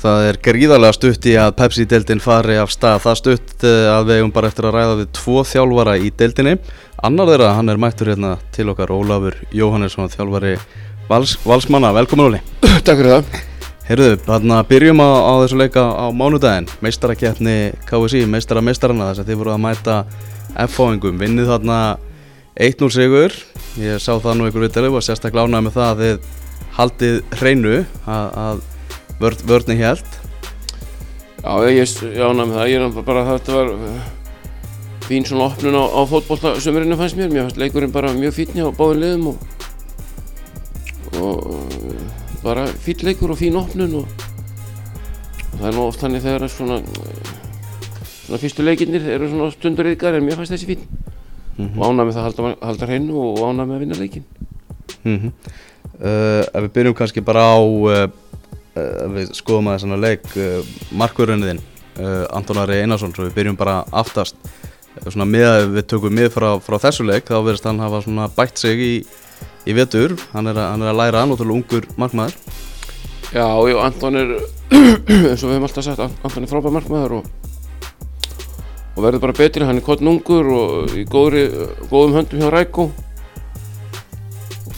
Það er gríðarlega stutt í að Pepsi-deildin fari af stað. Það stutt eh, að við hefum bara eftir að ræða við tvo þjálfara í deildinni. Annar þeirra, hann er mættur hérna til okkar, Ólafur Jóhannesson, þjálfari Vals, Valsmanna. Velkomin Óli. Takk fyrir það. Heyrðu, hérna byrjum á, á þessu leika á mánudaginn. Meistaraketni KSI, meistara meistarana þess að þið voru að mæta F-fáingum. Vinnið þarna 1-0 sigur. Ég sá það nú ykkur viðtalið og sérstaklega ánægði með það að þið haldið hreinu að, að vörð, vörðni held Já, ég með það. Ég er bara þetta var uh, fín svona opnun á, á fótbollta sömurinu fannst mér. Mér fannst leikurinn bara mjög fínni á báðum liðum og, og uh, bara fín leikur og fín opnun og, og það er nú oft þannig þegar svona, svona fyrstu leikinnir eru svona stundur ykkar en mér fannst þessi fín. mm Og ána með það að halda, halda hreinu og með að vinna leikin. -hmm. uh, Ef við byrjum kannski bara á uh, við skoðum að þessana leik uh, markvörunniðinn uh, Anton Ari Einarsson, svo við byrjum bara aftast. Svona með við tökum mið frá, frá þessu leik, þá verðist hann hafa svona bætt sig í, í vetur. Hann er, hann er að læra til ungur markmaður. Já, já, Anton er, eins og við hefum alltaf sagt, Anton er frábæð markmaður og, og verður bara betri, hann er kottn ungur og í góðri, góðum höndum hjá Rækó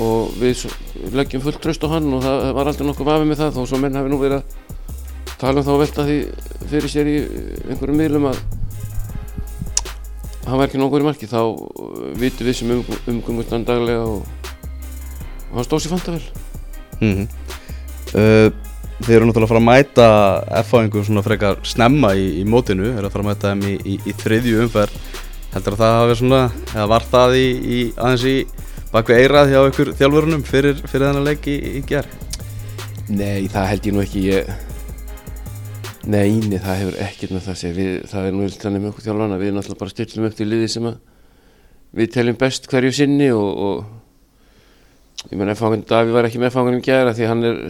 og við leggjum fullt tröst á hann og það var aldrei nokkuð vafið með það þó svo menn hafi nú verið að tala um þá velta því fyrir sér í einhverjum miðlum að hann var ekki nokkuð í marki. Þá uh, vitum við sem um, daglega og, og hann stóð sér fanta vel mm -hmm. uh, Þið eru náttúrulega að fara að mæta F-fáingum svona frekar snemma í, í mótinu, eru að fara að mæta þeim í, í, í þriðju umferð. Heldur að það hafi svona, eða var það í aðeins í bakvið eirað hjá ykkur þjálfurunum fyrir, fyrir þennan leik í, í ger Nei, það held ég nú ekki ég... Nei, nei, það hefur ekkert með það að segja. Við, það er nú þannig með okkur þjálfana við náttúrulega bara styrlum upp til liði sem að við teljum best hverju sinni og, og ég menn F-fangun Daví var ekki með F-fangunum í gæra því hann er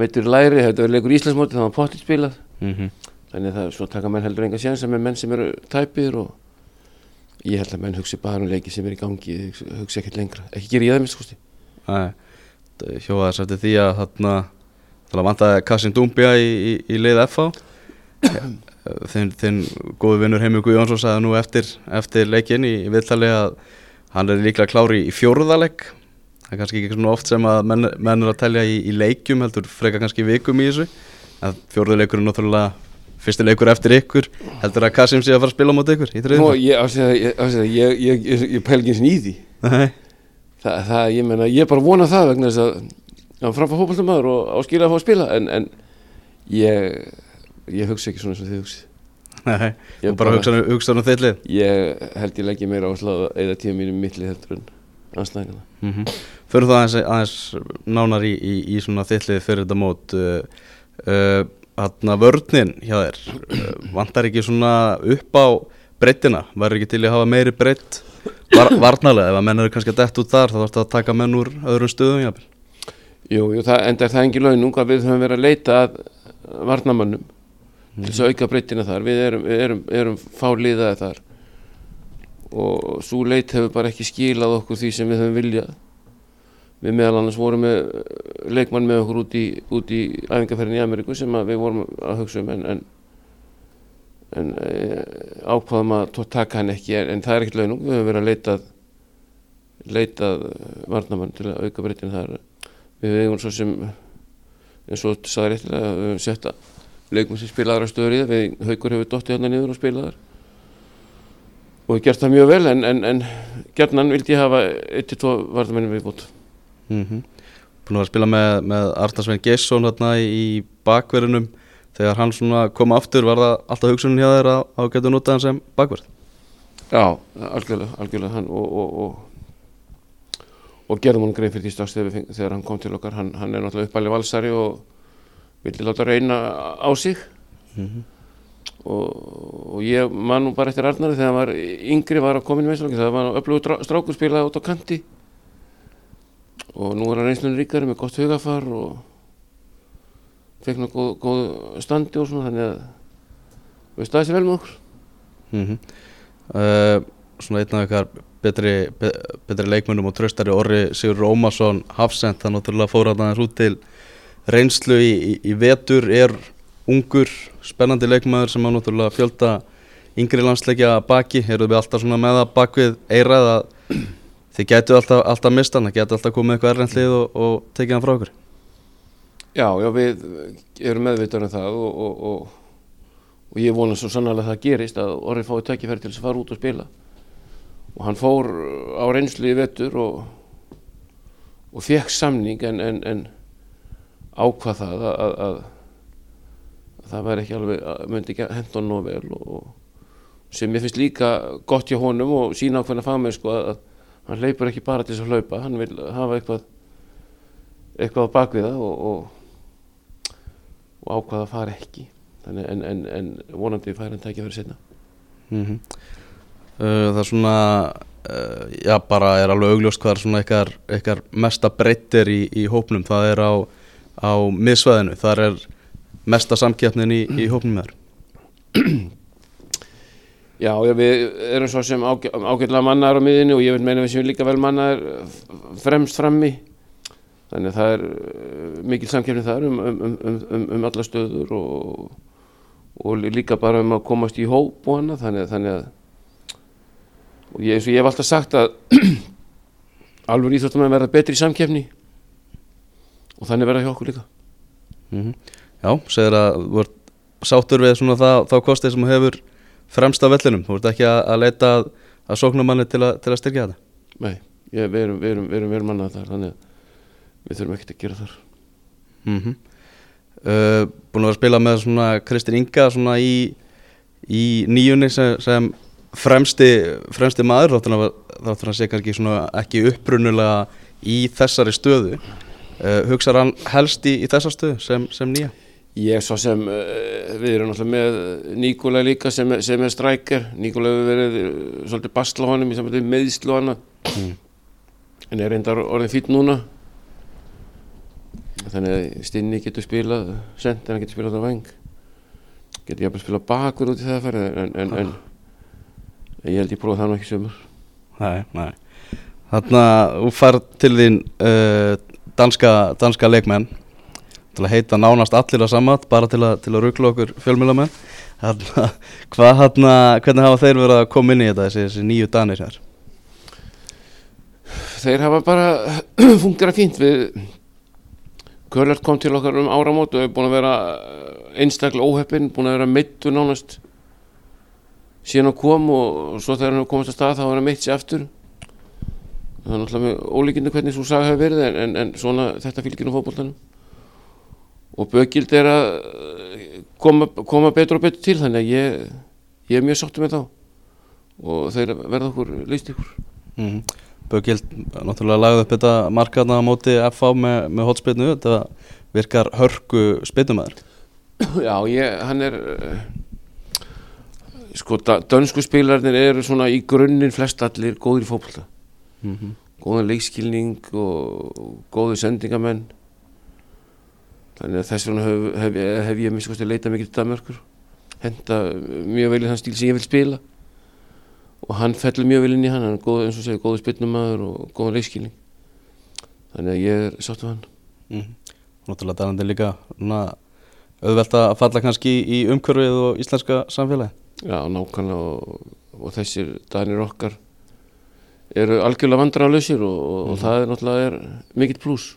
meitur í læri, þetta verður leikur Íslandsmóti það var pottitt spilað. Mm -hmm. þannig að það svo taka menn heldur enga sjansa með menn sem eru tæpir og ég held að menn hugsi bara um leiki sem er í gangi hugsi, ekkert lengra, ekki gera ég það minnst skosti Hjóða þess eftir því að þarna Það vantaði Kassim Dúmbja í, í, í leið FH þinn, þinn góði vinnur Heimur Guðjónsson sagði nú eftir, eftir leikin í, í viðtali að hann er líklega klári í fjórðaleg það er kannski ekki svona oft sem að menn, menn er að telja í, í leikjum heldur freka kannski vikum í þessu. En fjórðuleikur er náttúrulega fyrsti leikur eftir ykkur heldur að Kassim sé að fara að spila á móti ykkur í þriðum ég, ásæða, ég, ásæða, ég, ég, ég, ég pæl ekki eins og það, ég ég bara vona það vegna þess að hann framfæð fótballtamaður og áskilja að fá að spila en, en ég, ég hugsa ekki svona sem þið hugsi nei, Ég bara hugsa, hugsa um þitt lið? Ég held ég leggja meira áherslu á að eða tíma mínum mittli heldur en anstæðingana mm -hmm. Fyrir það aðeins, aðeins nánar í, í, í svona þittlið fyrir þetta mót. Uh, uh, Þarna vörninn hjá þér uh, Vantar ekki svona upp á breyttina Var ekki til að hafa meiri breytt var, Varnalega, ef að menn eru kannski að dett út þar þá þarfst að taka menn úr öðrum stöðum jafnvel. Jú, jú, það enda er það engin launung að við höfum verið að leita að varnamönnum til þess að auka breytina þar. Við erum, erum, erum fáliðaði þar og svo leit hefur bara ekki skilað okkur því sem við höfum viljað við meðal annars vorum með leikmann með okkur út í, í æfingarferðin í Ameríku sem við vorum að hugsa um en, en, en e, ákvaðum að taka hann ekki en, en það er ekkert launung, við höfum verið að leitað leitað varnamann til að auka breytina þar. Við hefum svo sem eins og þú sagði réttilega við höfum sett að leikum sem spila aðra stöður í það. Við haugur hefur dottið hérna niður og spilað þar. Og við gert það mjög vel en, gerðnan vildi ég hafa 1-2 varnamennum við bútt mm -hmm. Búin að að spila með, með Arnarsvein Gesson þarna í bakverðinum Þegar hann kom aftur var það alltaf hugsunin hjá þér að, að geta notað hann sem bakverð Já, algjörlega, algjörlega hann og, og, og, og gerðum hann grein fyrir því strax þegar, hann kom til okkar. Hann, hann er náttúrulega uppalið valsari og vildi láta reyna á sig. Mm -hmm. og, og ég man nú bara eftir Arnari þegar hann var yngri var að koma inn í meðslokki það var upplögu strákur spilaði út á kanti og nú er hann reynslunni ríkari með gott hugafar og fekk nú góð, góð standi og svona þannig að við staðið sér vel með okkur. Mm uh, svona einn af ykkar betri, be, betri leikmönnum og tröstari Orri Sigur Rómarsson Hafsend, það náttúrulega fór hann aðeins út til reynslu í, í, í vetur er ungur, spennandi leikmaður sem á náttúrulega fjölda yngri landsleikja baki, eru við alltaf svona með það bakvið eirað að þið getur alltaf, alltaf mist hann, getur alltaf komið eitthvað erlendlið og, og tekið hann frá okkur. Já, já, við erum meðvitaður um það og, og, og, ég vona svo sannlega að það gerist að orðið fái tækifæri til þess að fara út og spila. Og hann fór á reynslu í vetur og fekk samning en, en, en ákvað það að, að, að, að það væri ekki alveg, að myndi ekki henda hann nóg vel og sem ég finnst líka gott hjá honum og sína ákveðna fagmenn sko að hann hleypur ekki bara til þess að hlaupa, hann vil hafa eitthvað eitthvað á bakviða og, og, og ákvað að fara ekki. Þannig, en, en, en vonandi fær hann tækja fyrir setna mm -hmm. Það er svona uh, já bara er alveg augljóst hvað er svona eitthvað, eitthvað mesta breyttir í, í hópnum, það er á, á miðsvæðinu, það er mesta samkjöfnin í, í hópnum þér Já, já, við erum svo sem ágæ, ágætlega mannar á miðinu og ég vil meina við sem líka vel mannar fremst frammi. Þannig að það er uh, mikil samkjöfni þar um, um, um, um, um alla stöður og, og líka bara um að komast í hóp og annað. Þannig, þannig að og ég, eins og ég hef alltaf sagt að alveg íþjóttum að verða betri í samkjöfni og þannig verða hjá okkur líka. Mm -hmm. Já, segir að þú ert sáttur við svona það, þá kostið sem hefur fremst af vellinum, þú ert ekki að, að leita að, að sóknumanni til, til að styrkja þetta Nei, ég, við erum, erum, erum, erum mannað þar þannig að við þurfum ekkert að gera þar mm -hmm. uh, Búin að vera að spila með svona Kristinn Inga svona í, í nýjunni sem, sem fremsti, fremsti maður þáttur að sé kannski svona ekki upprunulega í þessari stöðu uh, hugsaður hann helst í, í þessa stöðu sem, sem nýja? Ég svo sem, uh, við erum náttúrulega með Níkola líka sem, sem er strækjar Níkola hefur verið uh, svolítið basla á honum í samvættu meðslu hana mm. en er reyndar orðin fýtt núna. Þannig að Stinni getur spilað sent en hann getur spilað á veng getur jafnvel spilað bakur út í það að fara en, en, en, en ég held ég prófa það nú ekki sömur Nei, nei. Þannig að þú fær til þín uh, danska, danska leikmenn til að heita nánast allir að samat bara til að, til að ruggla okkur fjölmjölamenn hvernig hafa þeir verið að koma inn í þetta þessi, þessi nýju danir hér? Þeir hafa bara fungerað fínt. Við Körlert kom til okkar um áramót og hefur búin að vera einstaklega óheppin, búin að vera meittu nánast. Síðan að kom og svo þegar hann komast að stað þá var hann meitt sér aftur. Það er náttúrulega með ólíkindi hvernig svo saga hefur verið en, en svona þetta fylgir á fókbóltanum og bögild er að koma, koma betur og betur til þannig að ég, ég er mjög sáttu með þá. Og þeir verða okkur leist ykkur. Mm -hmm. Bögild náttúrulega lagði upp þetta markaðna á móti FA með, með hotspilnu þetta virkar hörku spilnumæður Já, ég, hann er sko, dönsku spilarnir eru svona í grunninn flest allir góður í fókbalta mm -hmm. góðan leikskilning og góður sendingamenn þannig að þess vegna hef, hef, hef ég minnst að leita mikið til Danmörkur henda mjög vel í þann stíl sem ég vil spila. Og hann fellur mjög vel inn í hann. Hann er góð, eins og segir góður spilnumæður og góðan leikskilning. Þannig að ég er sátt af hann. Mm -hmm. Náttúrulega er líka auðvelt að falla kannski í umhverfið og íslenska samfélagi Já, nákvæmlega og, og þessir danir okkar eru algjörlega vandrarlausir og, og, mm. og það er náttúrulega er mikill pluss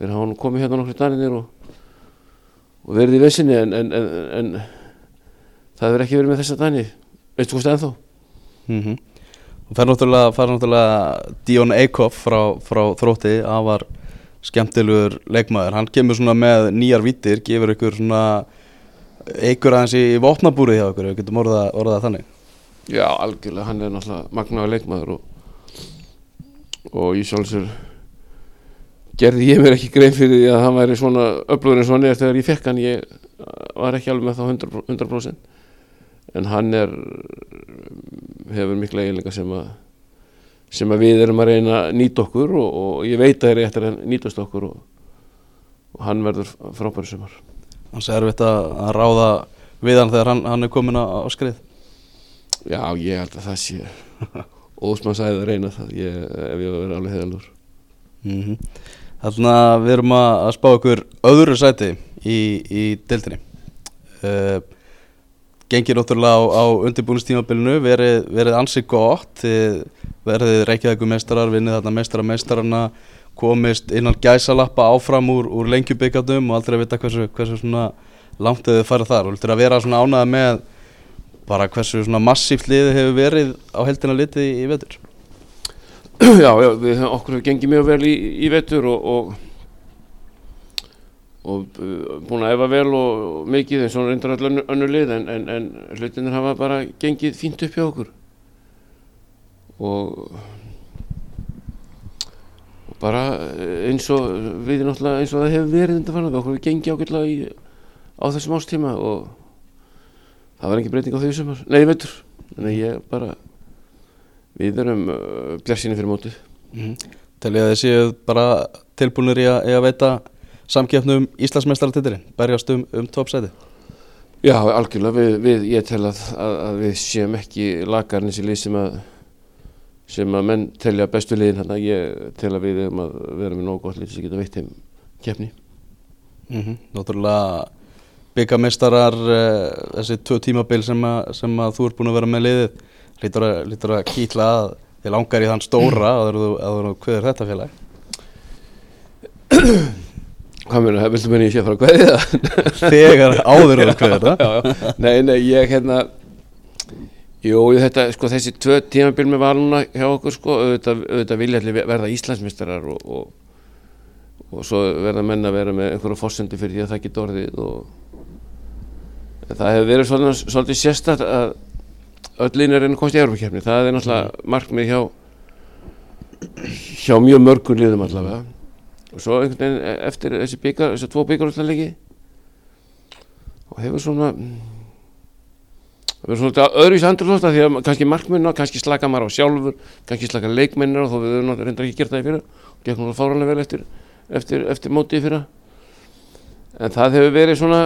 þeir hafa komið hérna nokkru danir og, og verið í vissinni en, en, en, en það verður ekki verið með þessa dani veistu hvað stæðan þá? Mm -hmm. og það er náttúrulega, náttúrulega Díón Eikhoff frá, frá þrótti að var skemmtilegur leikmaður, hann kemur svona með nýjar vítir, gefur ykkur svona eigur aðeins í vopnabúrið hjá okkur, við getum orðað, orðað þannig Já, algjörlega, hann er náttúrulega magnaður leikmaður og, og ég sjálfsögur gerði ég mér ekki grein fyrir því að hann væri svona öflugur eins og hann er þegar ég fekk hann. Ég var ekki alveg með þá 100%, 100% en hann er hefur mikla eiginlega sem að sem að við erum að reyna að nýta okkur og, og ég veit að það er eftir að nýtast okkur og, og hann verður frábæri sumar. Þannig að það er erfitt að ráða við hann þegar hann, hann er komin á, skrið. Já, ég held að það sé Ósmann sæði að reyna það. Ég, ef ég var alveg heðalur mm -hmm. Þannig að við erum að, að spá ykkur öðru sæti í, í deildinni. Uh, Gengir náttúrulega á, á undirbúinistímabilinu verið, verið ansið gott Reykjavíkur meistarar, vinnið þarna meistara meistarana komist innan gæsalappa áfram úr, úr lengjubikatum og aldrei að vita hversu, hversu langt þið fara þar. Og viltur að vera svona ánæða með bara hversu massíft liði hefur verið á heldina litið í, í vetur Já, já, við, okkur hefur gengið mjög vel í, í vetur og, og, og uh, búin að efa vel og, og mikið eins og reyndar öll önnur, önnur lið en, en, en hlutinir hafa bara gengið fínt upp hjá okkur. Og, bara eins og við náttúrulega eins og það hefur verið undan fann okkur hefur gengið ákveðlega í, á þessum ástíma og það var ekki breyting á því sumar, nei vetur. Þannig að ég bara við erum uh, blessinni fyrir mótið. Mm -hmm. Telja að þið séu bara tilbúinir í að, að veita samkjöfnum Íslandsmeistaratitilinn, berjast um, um toppsæti? Já, algjörlega, við, við, ég tel að, að, að við séum ekki lagarnins í lið sem að sem að menn telja bestu liðin að ég tel að við erum að vera með nógu gott lið sem geta veitt heim keppni. Mm -hmm. Náttúrulega byggamestarar uh, þessi tvö tímabil sem, a, sem að þú ert búin að vera með liðið lítur að, lítur að kýtla að þið langar í þann stóra að þú hverður þetta félag? Hvað meina, viltu meina ég sé að fara að hverði það? Þegar áður að hverður það Nei, nei, ég hérna Jú, þetta, sko, þessi tvö tímabil með valuna hjá okkur, sko, auðvitað, auðvitað vilja allir verða Íslandsmeistarar og, og, og svo verða menn að vera með einhverju fórsendi fyrir því að það geta orðið og það hefur verið svona, svolítið sérstætt að öll lín er einu kosti í Európa-kjefni, það er náttúrulega markmið hjá hjá mjög mörgum liðum allavega. Og svo einhvern veginn eftir þessi byggar, þessi tvo byggarúslanleiki og hefur svona Það verður svona öðruvísi andurlósta því að kannski markmunna, kannski slaka maður á sjálfur, kannski slaka leikmennir og þó við höfum reyndar ekki gert það í fyrra. Og gekk náttúrulega fáranlega vel eftir, eftir, eftir mótið í fyrra. En það hefur verið svona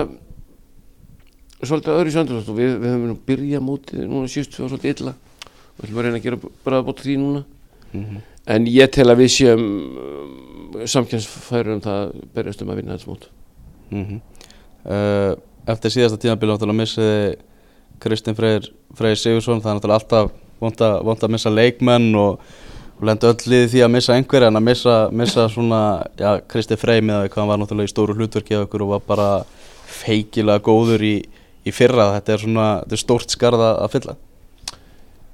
svolítið andurlósta og við, við höfum verið að byrja mótið núna síðustu og svolítið illa við höfum að reyna að gera bara bótt því núna. Mm -hmm. En ég tel að við séum um, samkjæmsfæður um það að berjast um að vinna þessu mót. Mm -hmm. uh, eftir síðasta tímabili náttúrulega missiði Kristinn Freyr, Freyr Sigursson það er náttúrulega alltaf vond að, að missa leikmenn og, og lenda öll liði því að missa einhver en að missa, missa svona, Kristinn Freyr með að hann var náttúrulega í stóru hlutverki og var bara feikilega góður í, í fyrra, þetta er svona þetta er stórt skarða að fylla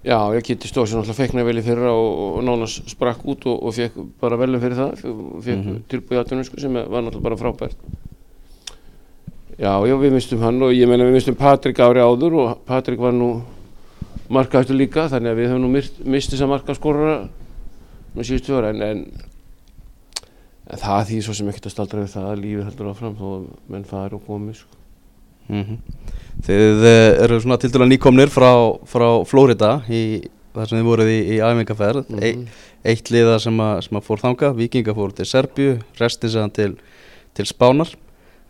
Já, ég geti stóð sem náttúrulega feiknaði vel í fyrra og, og nánast sprakk út og, og fekk bara velum fyrir það fekk mm -hmm. tilbúið aðtunum sem var náttúrulega bara frábært Já, já, við mistum hann og ég meina við mistum Patrik ári áður og Patrik var nú markaðastu líka þannig að við höfum nú mist, mist þess að markaðskórara nú síðustu ára en, en, en það því svo sem ekkert að staldra við það að lífið heldur áfram þó menn fari og komi sko. Mm -hmm. Þið eru svona til dæla nýkomnir frá, frá Flórida í þar sem þið voruð í, í æfingarferð mm -hmm. e, eitt liða sem að, sem að fór þanga Vikinga fór til Serbju, resti séðan til, til Spánar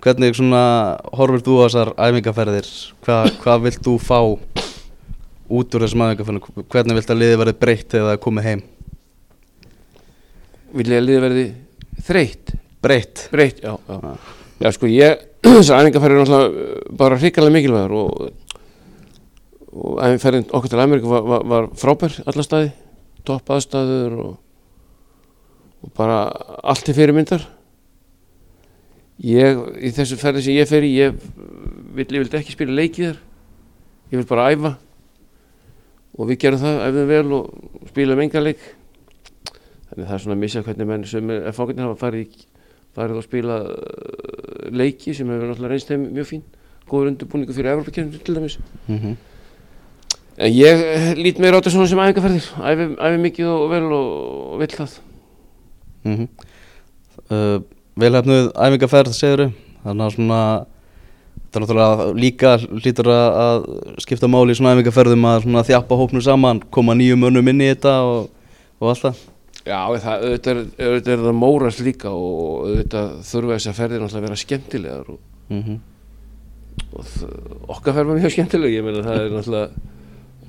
Hvernig svona horfir þú á þessar æfingarferðir? Hva, hvað vilt þú fá út úr þessum æfingarferðinu? Hvernig vilt að liði verði breytt eða komið heim? Vil ég að liði verði þreytt? Breytt? Breytt, já, já. Já, sko ég, þessar æfingarferðir er náttúrulega bara hrikalega mikilvægur og, og æfingarferðin okkur til Ameríku var, var, var frábær alla staði, topp aðstæður og, og bara allt til fyrirmyndar. Ég, í þessu ferði sem ég fer í, ég vil, ég vildi ekki spila leikið þar, ég vil bara æfa og við gerum það, æfum vel og spilum enga leik. Þannig það er svona að missa hvernig menn sem er fóknir hafa farið, farið og spila leiki sem hefur náttúrulega reynst þeim mjög fín, góður undirbúningu fyrir Evropakernum til dæmis. Mm -hmm. En ég lít mér á þetta svona sem æfingarferðir, æfi, æfi mikið og vel og, og vill það. Mm -hmm. uh, Velhæfnuð æfingarferð seguru þannig að svona það er náttúrulega líka lítur að skipta máli í svona æfingarferðum að þjappa hópnu saman, koma nýjum önnum inn í þetta og, og allt það Já, það, auðvitað, er, auðvitað er það mórast líka og auðvitað þurfa þess að ferðir náttúrulega að vera skemmtilegar og, mm -hmm. og okkar ferð var mjög skemmtileg ég meina það er náttúrulega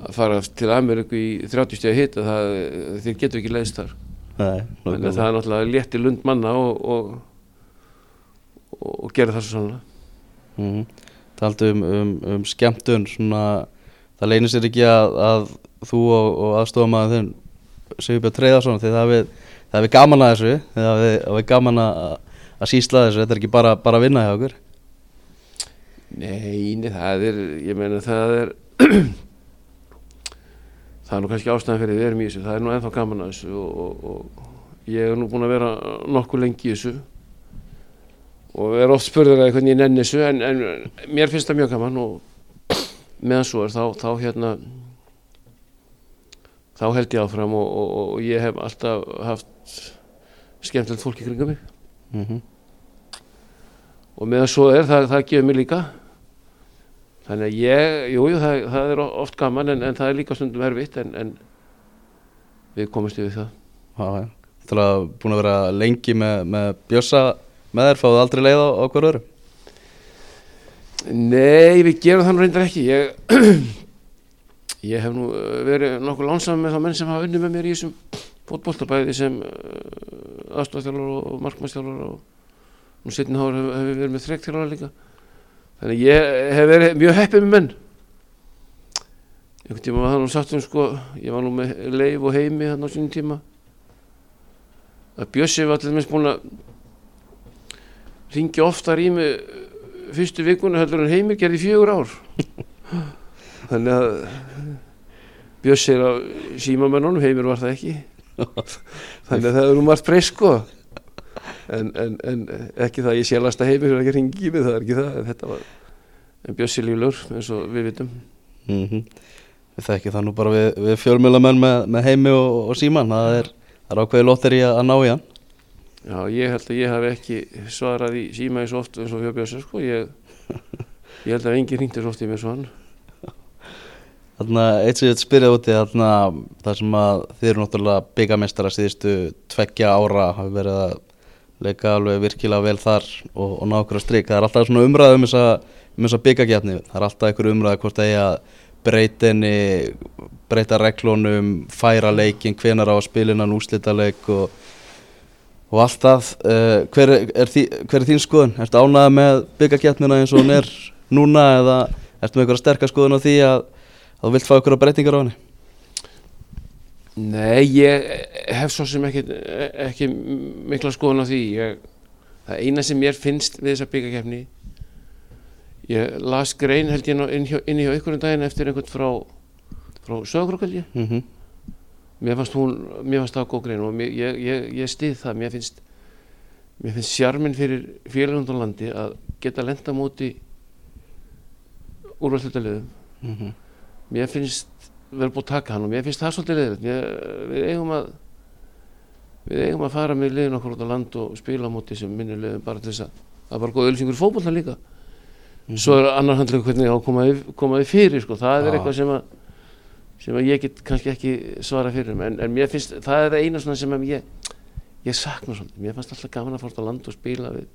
að fara til Ameríku í 30 steg hitt þeir getur ekki leiðist þar. Nei, þannig að það er náttúrulega létti lund manna og, og, og, gera það svo sannlega mm Taldu um, um, um skemmtun svona, það leynir sér ekki að, að þú og, þinn Sigurbjörn Treyðarsson því það við gaman að þessu það við gaman að, að sísla þessu. Þetta er ekki bara, bara að vinna hjá okkur Nei, það er, ég meina það er það er nú kannski ástæðan fyrir erum í þessu, það er nú ennþá gaman að þessu og, og, og ég er nú búin að vera nokkuð lengi í þessu. Og er oft spurður að hvernig ég nenni þessu en, en mér finnst það mjög gaman og meðan svo er þá, þá hérna þá held ég áfram og, og, og ég hef alltaf haft skemmtilegt fólk í kringum mig. Mm -hmm. og meðan svo er það, það gefur mér líka. Þannig að ég, jújú, jú, það, það er oft gaman en, en það er líka stundum erfitt en, en við komumst yfir það. Já, já. Þú ætlar að búin að vera lengi með, með bjössa með þér, fáðu aldrei leið á, á hver öru Nei, við gerum það nú reyndar ekki. Ég, ég hef nú uh, verið nokkuð lánsam með þá menn sem hafa unnið með mér í þessum fótboltabæði sem uh, aðstofþjálfur og markmannstjálfur og nú setni hár hef, hef við verið með þrektjálfur líka. Þannig ég hef verið mjög heppið með menn. Einhvern tíma var það nú sagt um sko ég var nú með leif og heimi þannig á sínum tíma. Að Bjössi var allir minnst búin að ringja oftar í mig fyrstu vikuna heldur en heimir gerði fjögur ár þannig að Bjössi er á símamennunum heimir var það ekki. Þannig að það er nú margt breysk sko. En, en, en ekki það að ég sjálfast að heimir er ekki mig, það er ekki það. Var en Bjössi líflur eins og við vitum. Mm -hmm. Við þekki það nú bara við, við fjölmjölamenn með, með heimi og, og síman það er, það er ákveði lóttir í að, ná í hann. Já, ég held að ég hef ekki svarað í síma eins og oft eins og Bjössi sko. Ég, ég held að engin ringti svo oft í mér svo hann Þannig að eitt sem ég vil spyrja úti þarna þar sem að þið eru náttúrulega byggamestara síðustu tveggja ára hafi verið að leika alveg virkilega vel þar og, og ná okkur að stryk það er alltaf svona umræð um þessa, um þessa byggagjafni það er alltaf einhver umræð hvort að ég að breytinni breyta reglunum, færa leikin hvenar á að spilina núslita leik og, og allt það. Uh, hver, er hver er þín skoðun? Ertu ánæða með byggagjafnina eins og hún er núna eða ertu með einhverja sterkar skoðun á því að að þú vilt fá ykkur að breytingar á henni? Nei, ég hef svo sem ekki, ekki mikla skoðun á því. Ég, það eina sem mér finnst við þessa byggakefni ég las grein held ég inn hjá, inn hjá ykkur um daginn eftir einhvern frá frá sögurokkaldi mm -hmm. mér fannst hún, mér fannst það góð grein og mér, ég, ég, ég stið það. Mér finnst mér finnst sjarminn fyrir félagundunlandi að geta lenda móti úrvæðslutaliðum mm -hmm. Mér finnst verið búið að taka hann og mér finnst það svolítið leiðilegt við eigum að við eigum að fara með liðin okkur út á land og spila á móti sem minnir liðin bara til þess að það er bara góð ölsingur fókbólta líka Mhm. svo er annar handlega hvernig á að koma fyrir sko, það er Já. eitthvað sem að sem að ég get kannski ekki svara fyrir en, en mér finnst, það er það eina svona sem ég, ég sakna svolítið mér fannst alltaf gaman að fara út á land og spila við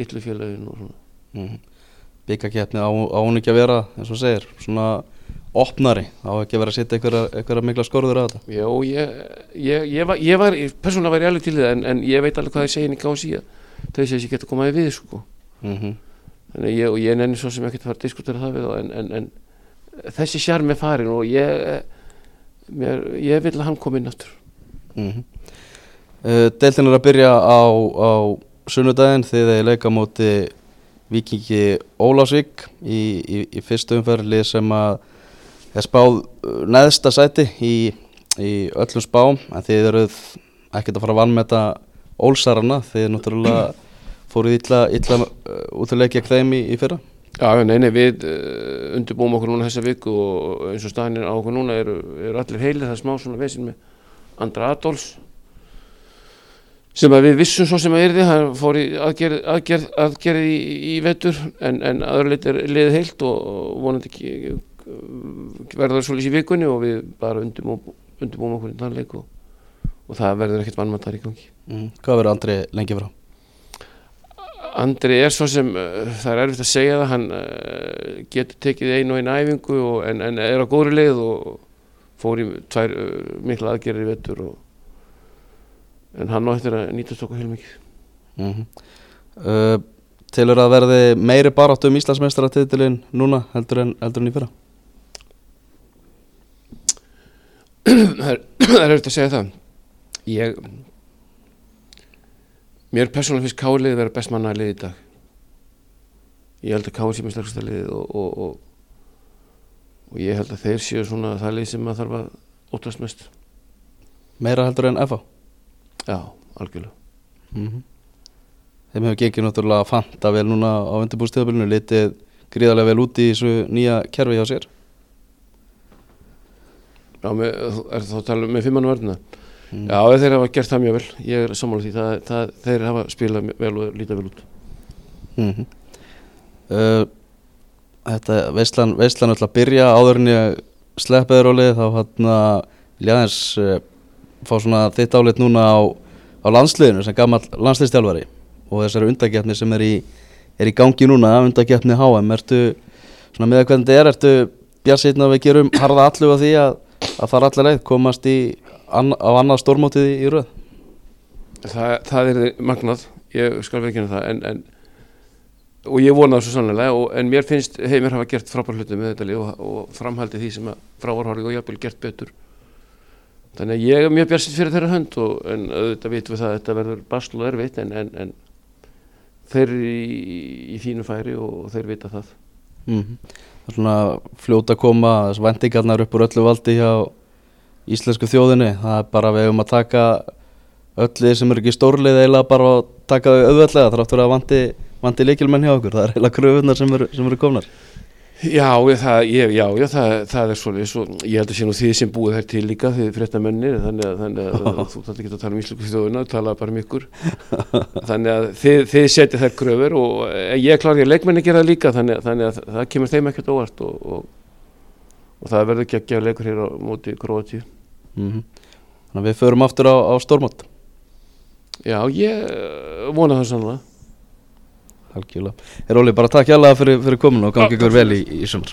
litlu félagin og svona mm -hmm. byggagjafni á, á hún ekki að vera eins og segir, svona opnari, á ekki að vera að setja einhverja, mikla skorður á þetta Jó, ég, ég, ég var, ég var persónulega var ég alveg til það en, en ég veit alveg hvað ég segir í gási að þau segir að ég get að koma við sko mm -hmm. Þannig ég, og ég nenni svo sem ekki að fara að diskutera það við en, en, en þessi sjarm er farin og ég mér, ég vil að hann kom inn aftur Mm -hmm. uh, Deildin er að byrja á, á sunnudaginn þegar þið leika móti Víkingi Ólásvík í, í, í fyrstu umferðli sem að er spáð uh, neðsta sæti í, í öllum spám en þið eruð ekkert að fara að vannmeta Ólsarana þið náttúrulega fóruð illa, illa uh, út að leikja þeim í, í fyrra. Já, nei, nei, við uh, undirbúum okkur núna þessa viku og eins og staðinir á okkur núna eru, eru allir heilir, það er smá svona vesin með Andra Adolfs sem að við vissum svo sem að yrði, hann fór í aðgerð, aðgerð, aðgerð í, í vetur en, en aðurleit er liðið heilt og, vonandi ekki verður svolítið í vikunni og við bara undirbúum, okkur í þann leik og, og það verður ekkert vannmættar í gangi mm. Hvað verður Andri lengi frá? Andri er svo sem, uh, það er erfitt að segja það, hann uh, getur tekið einu og einu æfingu og, en, en er á góðri leið og fór í tvær uh, mikla aðgerðir í vettur og, en hann á eftir að nýtast okkur heilmikið mm uh, Tilur að verði meiri baráttu um Íslandsmeistaratitilin núna heldur en, heldur en í fyrra það er eftir að segja það. Ég mér persónulega finnst Kálið vera best manna lið í dag. Ég held að Kálið sé með sterksta lið og, og, og, og ég held að þeir séu svona það lið sem að þarf að óttast mest. Meira heldur en FA já, algjörlega. Mm Þeim hefur gengið náttúrulega fanta vel núna á undirbúrstíðabilinu litið gríðarlega vel út í þessu nýja kerfi hjá sér já, með, er það að tala um með fimmann vörðina mm. já, þeir hafa gert það mjög vel. Ég er sammála því, það, það, þeir hafa spilað vel og lítið vel út. Mm uh, Þetta veislan, veislan ætla að byrja áður en ég sleppiði rólið þá hann að Ljáðins uh, fá svona þitt álit núna á, á landsliðinu sem gammal landsliðstjálfari og þessari undakefni sem er í, er í gangi núna, undakefni HM ertu svona með að hvernig þetta er, ertu bjarsitna að við gerum harða allu á því að, að fara allar leið, komast í an, á annað stórmótið í, í röð. Það, það er magnað. Ég skal veikina það. En, en, og ég vona það svo sannlega og, en mér finnst heimir hafa gert frábær hluti með þetta lið og, og framhaldi því sem að frávarhorfið og jafnvel gert betur. Þannig að ég er mjög björnsitt fyrir þeirra hönd og, en auðvitað vitum við það að þetta verður basl og erfitt en, en, en þeir eru í, í fínu færi og þeir vita það. Mm Það er svona fljóta að koma þessu vendingarnar upp úr öllu valdi hjá íslensku þjóðinni. Það er bara við um að taka öll þið sem eru ekki stórlið eiginlega bara að taka þau auðveldlega þrátt fyrir að vandi, vandi líkilmenn hjá okkur. Það er eiginlega kröfunar sem eru, sem eru komnar Já, það, ég, já, já það, það er svolítið svo, ég held að sé nú því sem búið þær til líka því frétta mennir þannig að, þannig að þú þarf ekki að tala um íslensku þjóðina tala bara um ykkur. Þannig að þið, þið setja þær kröfur og eh, ég því að leikmenni gera líka þannig, að- þannig að það kemur þeim ekkert óvart og, og, og það verður ekki að gefa leikur hér á móti Króatíu. Mm Þannig að við förum aftur á, á stórmót. Já, ég eh, vona það sannlega Algjörlega. Er Óli bara takk hjálpa fyrir, fyrir komin og gangi ykkur vel í, í sumar